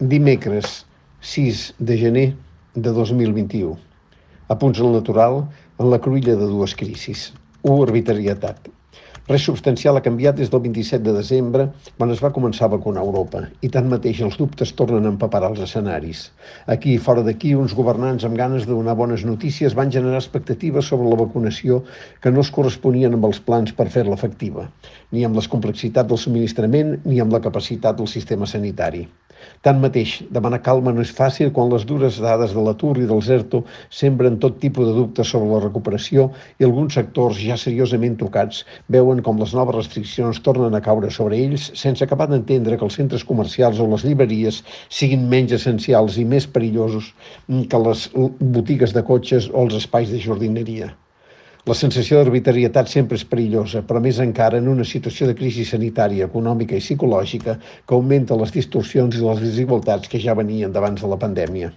Dimecres 6 de gener de 2021. Apunts al natural en la cruïlla de dues crisis. 1. Arbitrarietat. Res substancial ha canviat des del 27 de desembre, quan es va començar a vacunar Europa, i tanmateix els dubtes tornen a empapar els escenaris. Aquí i fora d'aquí, uns governants amb ganes de donar bones notícies van generar expectatives sobre la vacunació que no es corresponien amb els plans per fer-la efectiva, ni amb les complexitats del subministrament ni amb la capacitat del sistema sanitari. Tanmateix, demanar calma no és fàcil quan les dures dades de l'atur i del ZERTO sembren tot tipus de dubtes sobre la recuperació i alguns sectors ja seriosament tocats veuen com les noves restriccions tornen a caure sobre ells sense acabar d'entendre que els centres comercials o les llibreries siguin menys essencials i més perillosos que les botigues de cotxes o els espais de jardineria. La sensació d'arbitrarietat sempre és perillosa, però més encara en una situació de crisi sanitària, econòmica i psicològica que augmenta les distorsions i les desigualtats que ja venien d'abans de la pandèmia.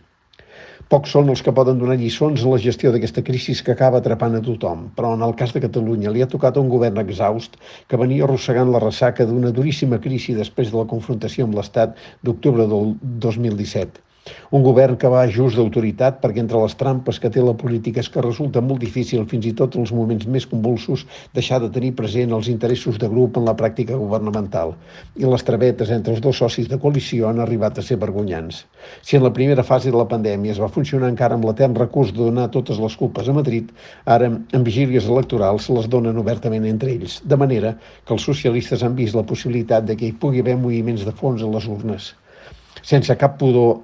Pocs són els que poden donar lliçons en la gestió d'aquesta crisi que acaba atrapant a tothom, però en el cas de Catalunya li ha tocat a un govern exhaust que venia arrossegant la ressaca d'una duríssima crisi després de la confrontació amb l'Estat d'octubre del 2017 un govern que va just d'autoritat perquè entre les trampes que té la política és que resulta molt difícil, fins i tot en els moments més convulsos, deixar de tenir present els interessos de grup en la pràctica governamental. I les travetes entre els dos socis de coalició han arribat a ser vergonyants. Si en la primera fase de la pandèmia es va funcionar encara amb l'etern recurs de donar totes les culpes a Madrid, ara, en vigílies electorals, les donen obertament entre ells, de manera que els socialistes han vist la possibilitat de que hi pugui haver moviments de fons en les urnes sense cap pudor,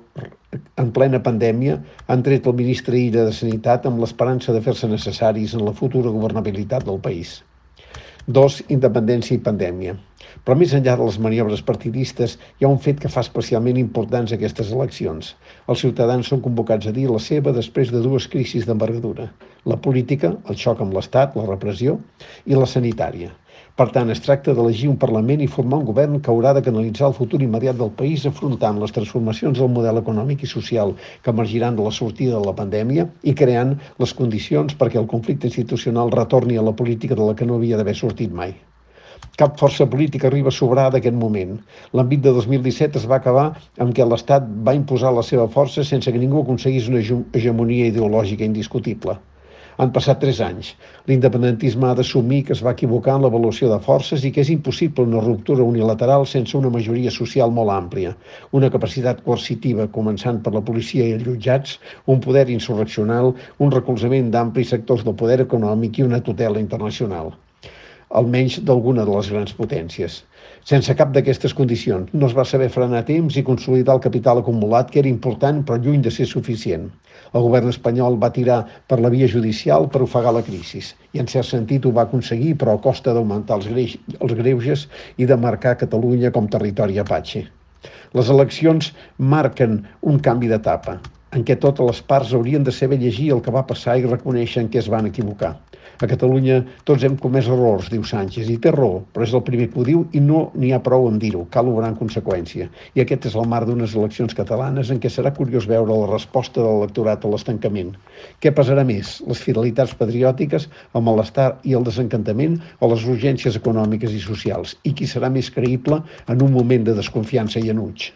en plena pandèmia, han tret el ministre Illa de Sanitat amb l'esperança de fer-se necessaris en la futura governabilitat del país. Dos, independència i pandèmia. Però més enllà de les maniobres partidistes, hi ha un fet que fa especialment importants aquestes eleccions. Els ciutadans són convocats a dir la seva després de dues crisis d'envergadura. La política, el xoc amb l'Estat, la repressió, i la sanitària. Per tant, es tracta d'elegir un Parlament i formar un govern que haurà de canalitzar el futur immediat del país afrontant les transformacions del model econòmic i social que emergiran de la sortida de la pandèmia i creant les condicions perquè el conflicte institucional retorni a la política de la que no havia d'haver sortit mai. Cap força política arriba a sobrar d'aquest moment. L'àmbit de 2017 es va acabar amb què l'Estat va imposar la seva força sense que ningú aconseguís una hegemonia ideològica indiscutible. Han passat tres anys. L'independentisme ha d'assumir que es va equivocar en l'avaluació de forces i que és impossible una ruptura unilateral sense una majoria social molt àmplia, una capacitat coercitiva, començant per la policia i els jutjats, un poder insurreccional, un recolzament d'amplis sectors del poder econòmic i una tutela internacional almenys d'alguna de les grans potències. Sense cap d'aquestes condicions no es va saber frenar temps i consolidar el capital acumulat, que era important però lluny de ser suficient. El govern espanyol va tirar per la via judicial per ofegar la crisi i en cert sentit ho va aconseguir però a costa d'augmentar els, greix, els greuges i de marcar Catalunya com territori apatxe. Les eleccions marquen un canvi d'etapa en què totes les parts haurien de saber llegir el que va passar i reconèixer en què es van equivocar. A Catalunya tots hem comès errors, diu Sánchez, i té raó, però és el primer que ho diu i no n'hi ha prou en dir-ho, cal obrar en conseqüència. I aquest és el marc d'unes eleccions catalanes en què serà curiós veure la resposta de l'electorat a l'estancament. Què pesarà més, les fidelitats patriòtiques, el malestar i el desencantament o les urgències econòmiques i socials? I qui serà més creïble en un moment de desconfiança i enuig?